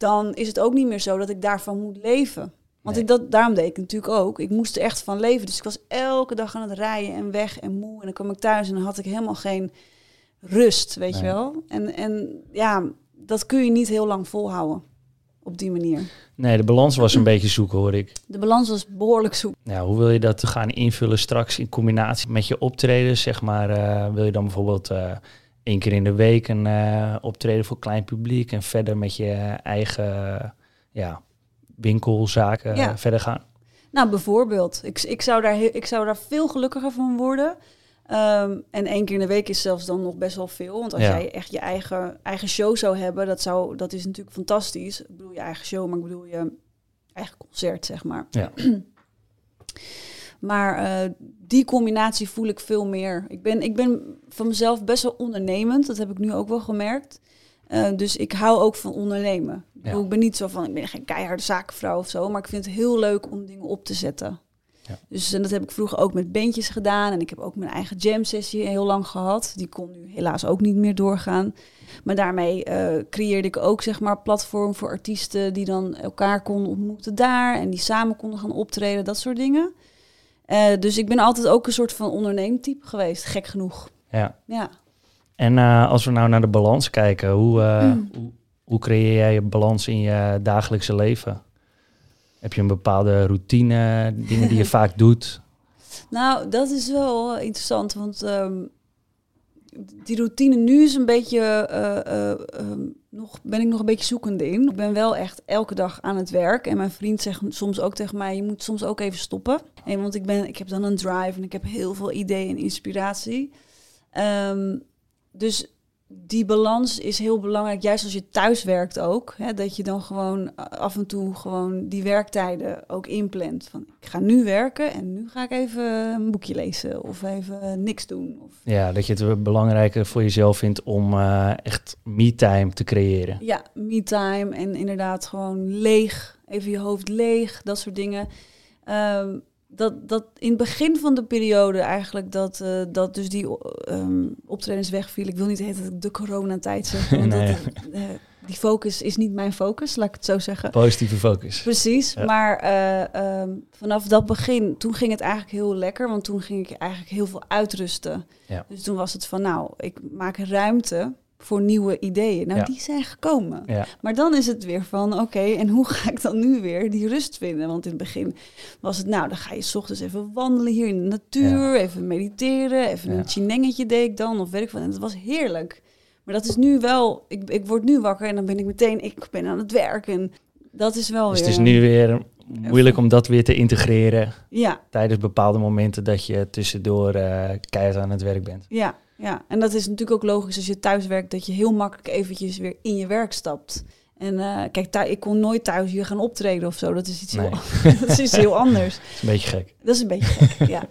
dan is het ook niet meer zo dat ik daarvan moet leven. Want Nee. ik, dat, daarom deed ik natuurlijk ook. Ik moest er echt van leven. Dus ik was elke dag aan het rijden en weg en moe. En dan kwam ik thuis en dan had ik helemaal geen rust, weet je wel. En, en ja, dat kun je niet heel lang volhouden op die manier. Nee, de balans was een beetje zoeken, hoor ik. De balans was behoorlijk zoek. Nou, hoe wil je dat gaan invullen straks in combinatie met je optredens? Zeg maar, eh, wil je dan bijvoorbeeld eh één keer in de week een eh, optreden voor klein publiek en verder met je eigen ja, winkelzaken Ja. eh, verder gaan? Nou, bijvoorbeeld. Ik, ik, zou daar ik zou daar veel gelukkiger van worden. Ehm, en één keer in de week is zelfs dan nog best wel veel. Want als Ja. jij echt je eigen, eigen show zou hebben, dat, zou, dat is natuurlijk fantastisch. Ik bedoel je eigen show, maar ik bedoel je eigen concert, zeg maar. Ja. maar eh, die combinatie voel ik veel meer. Ik ben, ik ben van mezelf best wel ondernemend. Dat heb ik nu ook wel gemerkt. Eh, dus ik hou ook van ondernemen. Ik, bedoel, Ja. ik ben niet zo van, ik ben geen keiharde zakenvrouw of zo. Maar ik vind het heel leuk om dingen op te zetten. Ja. Dus en dat heb ik vroeger ook met bandjes gedaan. En ik heb ook mijn eigen jam sessie heel lang gehad. Die kon nu helaas ook niet meer doorgaan. Maar daarmee eh, creëerde ik ook zeg maar platform voor artiesten die dan elkaar konden ontmoeten daar. En die samen konden gaan optreden, dat soort dingen. Eh, dus ik ben altijd ook een soort van onderneemtype geweest, gek genoeg. Ja. Ja. En eh, als we nou naar de balans kijken, hoe, eh, Mm. hoe, hoe creëer jij je balans in je dagelijkse leven? Heb je een bepaalde routine, dingen die je vaak doet? Nou, dat is wel interessant, want ehm, die routine nu is een beetje, eh, eh, ehm, nog, ben ik nog een beetje zoekende in. Ik ben wel echt elke dag aan het werk en mijn vriend zegt soms ook tegen mij, je moet soms ook even stoppen. En want ik, ben, ik heb dan een drive en ik heb heel veel ideeën en inspiratie. Ehm, dus die balans is heel belangrijk, juist als je thuis werkt ook. Hè, dat je dan gewoon af en toe gewoon die werktijden ook inplant. Van ik ga nu werken en nu ga ik even een boekje lezen of even niks doen. Of, Ja, dat je het belangrijker voor jezelf vindt om eh, echt me-time te creëren. ja, me-time en inderdaad gewoon leeg, even je hoofd leeg, dat soort dingen. Ehm, dat, dat in het begin van de periode eigenlijk dat, eh, dat dus die ehm, optredens wegvielen. Ik wil niet tijd de coronatijd zeggen, want Nee. dat, eh, die focus is niet mijn focus, laat ik het zo zeggen. Positieve focus. Precies, Ja. maar eh, ehm, vanaf dat begin, toen ging het eigenlijk heel lekker, want toen ging ik eigenlijk heel veel uitrusten. Ja. Dus toen was het van, nou, ik maak ruimte voor nieuwe ideeën. Nou, Ja. die zijn gekomen. Ja, Maar dan is het weer van, oké, en hoe ga ik dan nu weer die rust vinden? Want in het begin was het, nou, dan ga je 's ochtends even wandelen hier in de natuur, even mediteren, even een chinengetje deed ik dan, of weet ik wat. En dat was heerlijk. Maar dat is nu wel, ik, ik word nu wakker en dan ben ik meteen, ik ben aan het werk. En dat is wel dus weer... het is nu weer moeilijk om dat weer te integreren Ja, tijdens bepaalde momenten dat je tussendoor eh keihard aan het werk bent. ja, ja. En dat is natuurlijk ook logisch als je thuis werkt, dat je heel makkelijk eventjes weer in je werk stapt. En eh, kijk, ik kon nooit thuis hier gaan optreden of zo. Dat is iets, Nee. heel, dat is iets heel anders. Dat is een beetje gek. Dat is een beetje gek, ja.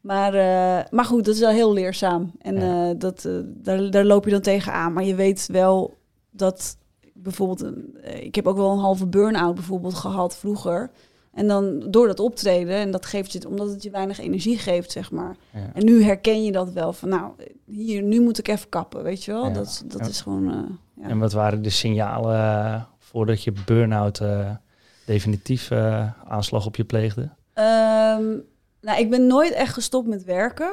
Maar, eh, maar goed, dat is wel heel leerzaam. En Ja. eh, dat, daar, daar loop je dan tegenaan. Maar je weet wel dat bijvoorbeeld... ik heb ook wel een halve burn-out bijvoorbeeld gehad vroeger. En dan door dat optreden, en dat geeft je, omdat het je weinig energie geeft, zeg maar. Ja. En nu herken je dat wel van, nou, hier, nu moet ik even kappen, weet je wel? Ja. Dat, is- dat is gewoon, eh, ja. En wat waren de signalen eh, voordat je burn-out eh, definitief aanslag op je pleegde? Ehm, nou, ik ben nooit echt gestopt met werken.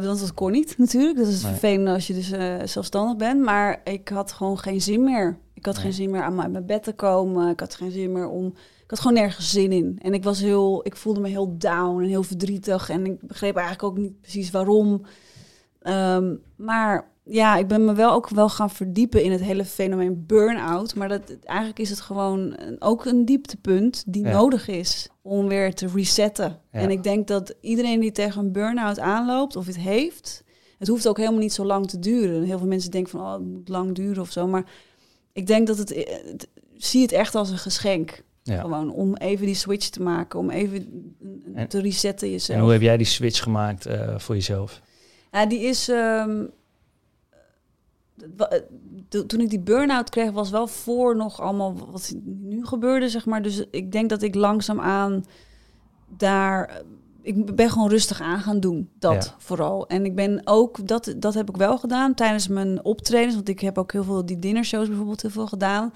Want dat kon niet natuurlijk. Dat is Nee. vervelend als je dus zelfstandig bent. Maar ik had gewoon geen zin meer. Ik had Nee. geen zin meer aan mijn bed te komen. Ik had geen zin meer om... Ik had gewoon nergens zin in. En ik was heel... Ik voelde me heel down en heel verdrietig. En ik begreep eigenlijk ook niet precies waarom. Ehm, maar ja, ik ben me wel ook wel gaan verdiepen in het hele fenomeen burn-out. Maar dat, eigenlijk is het gewoon ook een dieptepunt die Ja. nodig is om weer te resetten. Ja. En ik denk dat iedereen die tegen een burn-out aanloopt of het heeft, het hoeft ook helemaal niet zo lang te duren. Heel veel mensen denken van, oh, het moet lang duren of zo. Maar ik denk dat het, het zie het echt als een geschenk. Ja. Gewoon om even die switch te maken, om even En- te resetten jezelf. En hoe heb jij die switch gemaakt eh, voor jezelf? Ja, die is. to- toen ik die burn-out kreeg, was wel voor nog allemaal wat nu gebeurde, zeg maar. Dus ik denk dat ik langzaamaan daar. Ik ben gewoon rustig aan gaan doen, dat Ja. vooral. En ik ben ook, dat, dat heb ik wel gedaan tijdens mijn optredens. Want ik heb ook heel veel die dinnershows bijvoorbeeld heel veel gedaan.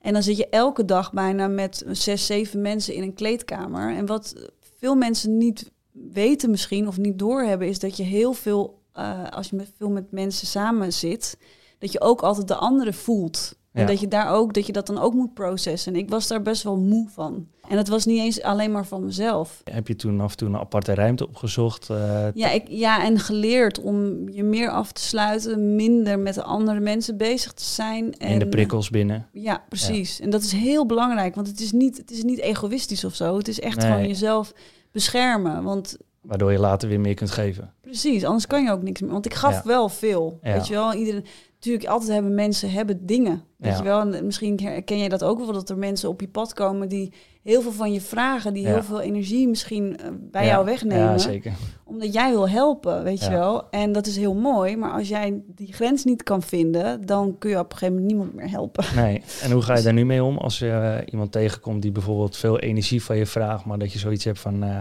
En dan zit je elke dag bijna met zes, zeven mensen in een kleedkamer. En wat veel mensen niet weten misschien of niet doorhebben, is dat je heel veel, eh, als je met veel met mensen samen zit, dat je ook altijd de andere voelt. En Ja. dat je daar ook, dat je dat dan ook moet processen. En ik was daar best wel moe van. En dat was niet eens alleen maar van mezelf. Heb je toen af en toe een aparte ruimte opgezocht? eh, Ja, ik, ja, en geleerd om je meer af te sluiten, minder met de andere mensen bezig te zijn. En, in de prikkels binnen? Ja, precies. En dat is heel belangrijk, want het is niet, het is niet egoïstisch of zo. Het is echt Nee. gewoon jezelf beschermen. Want Waardoor je later weer meer kunt geven. precies, anders kan je ook niks meer. Want ik gaf Ja. wel veel. Ja. Weet je wel, iedereen. Natuurlijk, altijd hebben mensen hebben dingen. Weet Ja. je wel, en misschien herken jij dat ook wel, dat er mensen op je pad komen die heel veel van je vragen, die Ja. heel veel energie misschien eh, bij Ja. jou wegnemen Ja, zeker. omdat jij wil helpen, weet je wel. En dat is heel mooi, maar als jij die grens niet kan vinden, dan kun je op een gegeven moment niemand meer helpen. Nee. En hoe ga je daar nu mee om als je eh, iemand tegenkomt die bijvoorbeeld veel energie van je vraagt, maar dat je zoiets hebt van, eh,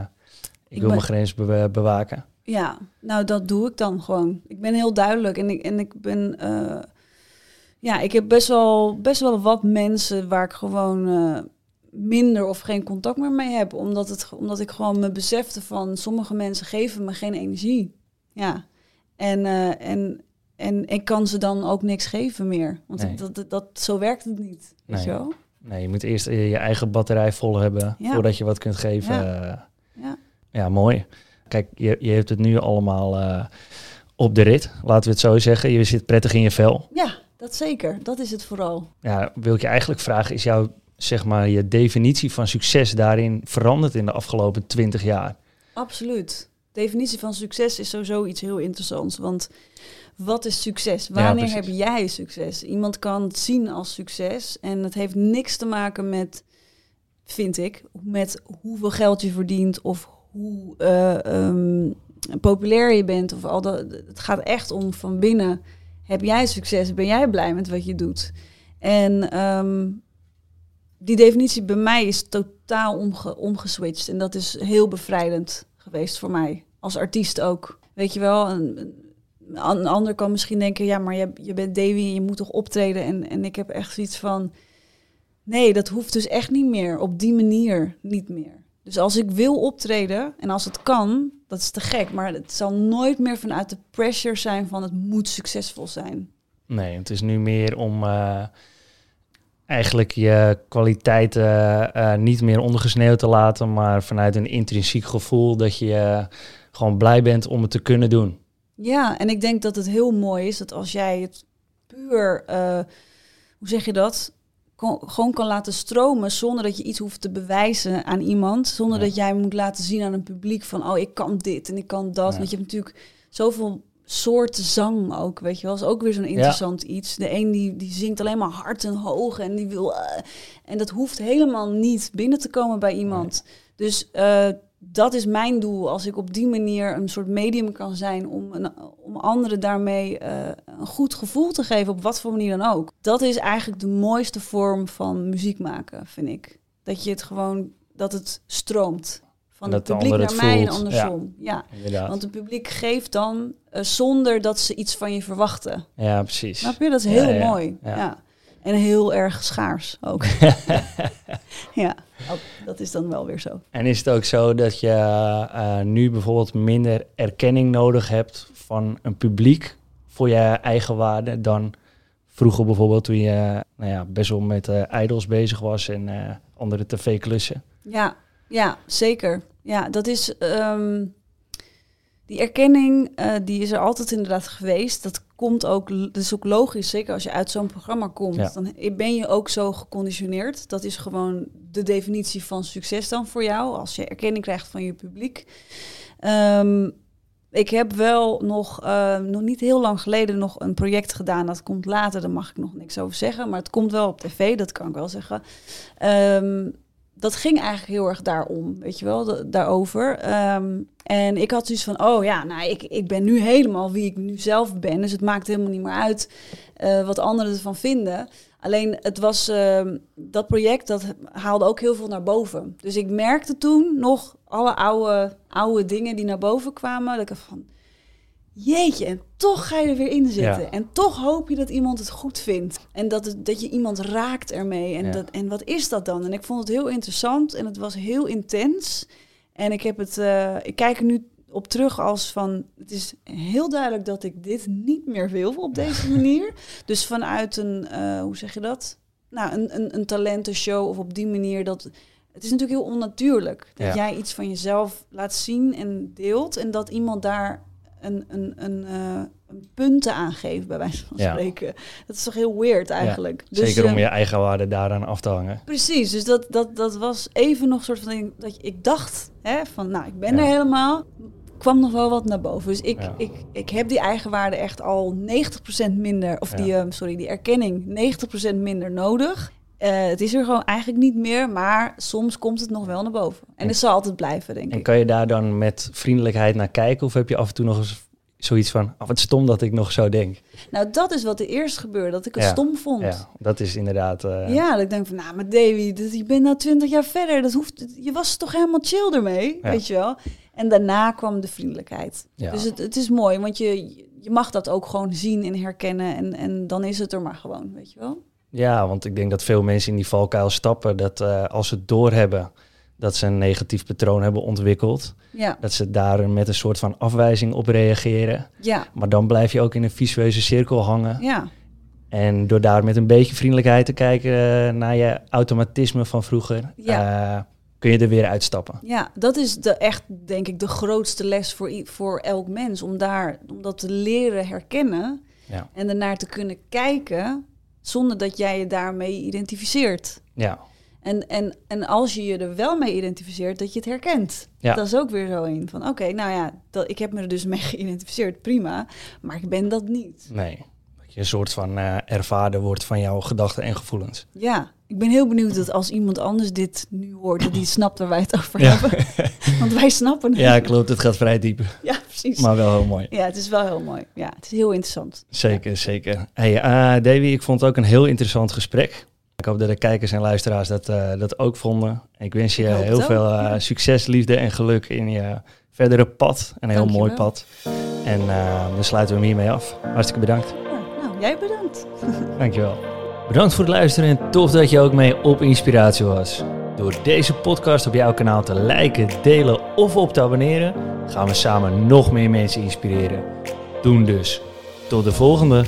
Ik, wil mijn grens be bewaken. Ja, nou dat doe ik dan gewoon. Ik ben heel duidelijk en ik, en ik ben... Uh, ja, ik heb best wel, best wel wat mensen waar ik gewoon uh, minder of geen contact meer mee heb. Omdat, het, omdat ik gewoon me besefte van sommige mensen geven me geen energie. Ja. En, uh, en, en ik kan ze dan ook niks geven meer. Want Nee. dat, dat, dat, zo werkt het niet. Weet Nee. je wel? Nee, je moet eerst je eigen batterij vol hebben Ja. voordat je wat kunt geven. Ja, Ja. ja mooi. Kijk, je, je hebt het nu allemaal eh, op de rit, laten we het zo zeggen. Je zit prettig in je vel. ja, dat zeker. Dat is het vooral. Ja, wil ik je eigenlijk vragen, is jouw, zeg maar, je definitie van succes daarin veranderd in de afgelopen twintig jaar? Absoluut. Definitie van succes is sowieso iets heel interessants. Want wat is succes? Wanneer heb jij succes? Iemand kan het zien als succes. En het heeft niks te maken met, vind ik, met hoeveel geld je verdient of hoe eh, ehm, populair je bent. Of al dat. Het gaat echt om van binnen. Heb jij succes? Ben jij blij met wat je doet? En ehm, die definitie bij mij is totaal omge omgeswitcht. En dat is heel bevrijdend geweest voor mij. Als artiest ook. Weet je wel, een, ander kan misschien denken... ja, maar je, je bent Davy en je moet toch optreden? En, en ik heb echt zoiets van... nee, dat hoeft dus echt niet meer. Op die manier niet meer. Dus als ik wil optreden en als het kan, dat is te gek. Maar het zal nooit meer vanuit de pressure zijn van... het moet succesvol zijn. Nee, het is nu meer om eh, eigenlijk je kwaliteiten eh, niet meer ondergesneeuwd te laten, maar vanuit een intrinsiek gevoel dat je eh, gewoon blij bent om het te kunnen doen. Ja, en ik denk dat het heel mooi is dat als jij het puur, hoe zeg je dat, Kon- gewoon kan laten stromen zonder dat je iets hoeft te bewijzen aan iemand, zonder Ja. dat jij moet laten zien aan een publiek van, oh, ik kan dit en ik kan dat. Ja. Want je hebt natuurlijk zoveel soorten zang ook, weet je wel. Dat is ook weer zo'n interessant iets. De een die, die zingt alleen maar hard en hoog en die wil... eh, en dat hoeft helemaal niet binnen te komen bij iemand. Dus eh, dat is mijn doel. Als ik op die manier een soort medium kan zijn om, een, om anderen daarmee eh, een goed gevoel te geven, op wat voor manier dan ook. Dat is eigenlijk de mooiste vorm van muziek maken, vind ik. Dat je het gewoon, dat het stroomt. Van het publiek naar het mij en andersom. Ja. Want het publiek geeft dan eh, zonder dat ze iets van je verwachten. ja, precies. Snap je? Dat is heel ja, mooi. ja. En heel erg schaars ook. ja, dat is dan wel weer zo. En is het ook zo dat je eh, nu bijvoorbeeld minder erkenning nodig hebt van een publiek voor je eigen waarde dan vroeger bijvoorbeeld toen je nou ja, best wel met eh idols bezig was en eh, andere tv-klussen? Ja, ja, zeker. Ja, dat is. ehm, die erkenning, die is er altijd inderdaad geweest. Dat komt ook, dat is ook logisch, zeker als je uit zo'n programma komt. Ja. Dan ben je ook zo geconditioneerd. Dat is gewoon de definitie van succes dan voor jou, als je erkenning krijgt van je publiek. Ehm, ik heb wel nog, eh, nog niet heel lang geleden nog een project gedaan. Dat komt later, daar mag ik nog niks over zeggen. Maar het komt wel op tv, dat kan ik wel zeggen. Ehm, dat ging eigenlijk heel erg daarom, weet je wel, da- daarover. Ehm, en ik had zoiets van, oh ja, nou, ik, ik ben nu helemaal wie ik nu zelf ben. Dus het maakt helemaal niet meer uit eh, wat anderen ervan vinden. Alleen het was, ehm, dat project, dat haalde ook heel veel naar boven. Dus ik merkte toen nog alle oude, oude dingen die naar boven kwamen. Dat ik van, jeetje, en toch ga je er weer in zitten. Ja. En toch hoop je dat iemand het goed vindt. En dat, het, dat je iemand raakt ermee. En, Ja. dat, en wat is dat dan? En ik vond het heel interessant en het was heel intens. En ik heb het, eh, ik kijk er nu op terug als van, het is heel duidelijk dat ik dit niet meer wil op deze manier. Dus vanuit een, eh, hoe zeg je dat? Nou, een, een, een talentenshow of op die manier dat. Het is natuurlijk heel onnatuurlijk dat Ja. jij iets van jezelf laat zien en deelt en dat iemand daar een, een, een, eh, een punten aangeeft, bij wijze van Ja. spreken. Dat is toch heel weird eigenlijk. Dus, Zeker om eh, je eigen waarde daaraan af te hangen. Precies, dus dat, dat, dat was even nog soort van ding dat je, ik dacht hè, van, nou, ik ben Ja. er helemaal. kwam nog wel wat naar boven. Dus ik, Ja. ik, ik heb die eigenwaarde echt al 90% minder, of Ja. die, eh, sorry, die erkenning 90% minder nodig. Eh, het is er gewoon eigenlijk niet meer, maar soms komt het nog wel naar boven. En En- het zal altijd blijven, denk En ik. kan je daar dan met vriendelijkheid naar kijken? Of heb je af en toe nog eens zoiets van... Oh, wat stom dat ik nog zo denk. Nou, dat is wat er eerst gebeurde, dat ik het Ja. stom vond. Ja, dat is inderdaad... eh, Ja, dat ik denk van, nou, maar Davy, dit- je bent nou twintig jaar verder. Dat hoeft, je was toch helemaal chill ermee, Ja. weet je wel. En daarna kwam de vriendelijkheid. Ja. Dus het, het is mooi, want je, je mag dat ook gewoon zien en herkennen. En, en dan is het er maar gewoon, weet je wel? Ja, want ik denk dat veel mensen in die valkuil stappen. Dat eh, als ze doorhebben dat ze een negatief patroon hebben ontwikkeld. Ja, Dat ze daar met een soort van afwijzing op reageren. ja, Maar dan blijf je ook in een visueuze cirkel hangen. ja. En door daar met een beetje vriendelijkheid te kijken eh, naar je automatisme van vroeger, eh, kun je er weer uitstappen. Ja, dat is de, echt, denk ik, de grootste les voor, voor elk mens. Om, daar, om dat te leren herkennen Ja. en ernaar te kunnen kijken zonder dat jij je daarmee identificeert. Ja, En, en, en als je je er wel mee identificeert, dat je het herkent. Ja. Dat is ook weer zo een van, oké, nou ja, dat, ik heb me er dus mee geïdentificeerd, prima. Maar ik ben dat niet. nee. Dat je een soort van ervaarder wordt van jouw gedachten en gevoelens. Ja, ik ben heel benieuwd dat als iemand anders dit nu hoort, dat die snapt waar wij het over Ja. hebben. Want wij snappen het. Ja, klopt. Het gaat vrij diep, Ja, precies. maar wel heel mooi. Ja, het is wel heel mooi. Ja, het is heel interessant. Zeker, zeker. Hey, eh Davy, ik vond het ook een heel interessant gesprek. Ik hoop dat de kijkers en luisteraars dat, eh, dat ook vonden. Ik wens je Ik heel veel eh, ja. succes, liefde en geluk in je verdere pad. Een heel Dankjewel. mooi pad. En dan sluiten we hem hiermee af. Hartstikke bedankt. Ja, nou, jij bedankt. Dankjewel. Bedankt voor het luisteren en tof dat je ook mee op inspiratie was. Door deze podcast op jouw kanaal te liken, delen of op te abonneren, gaan we samen nog meer mensen inspireren. Doen dus. Tot de volgende.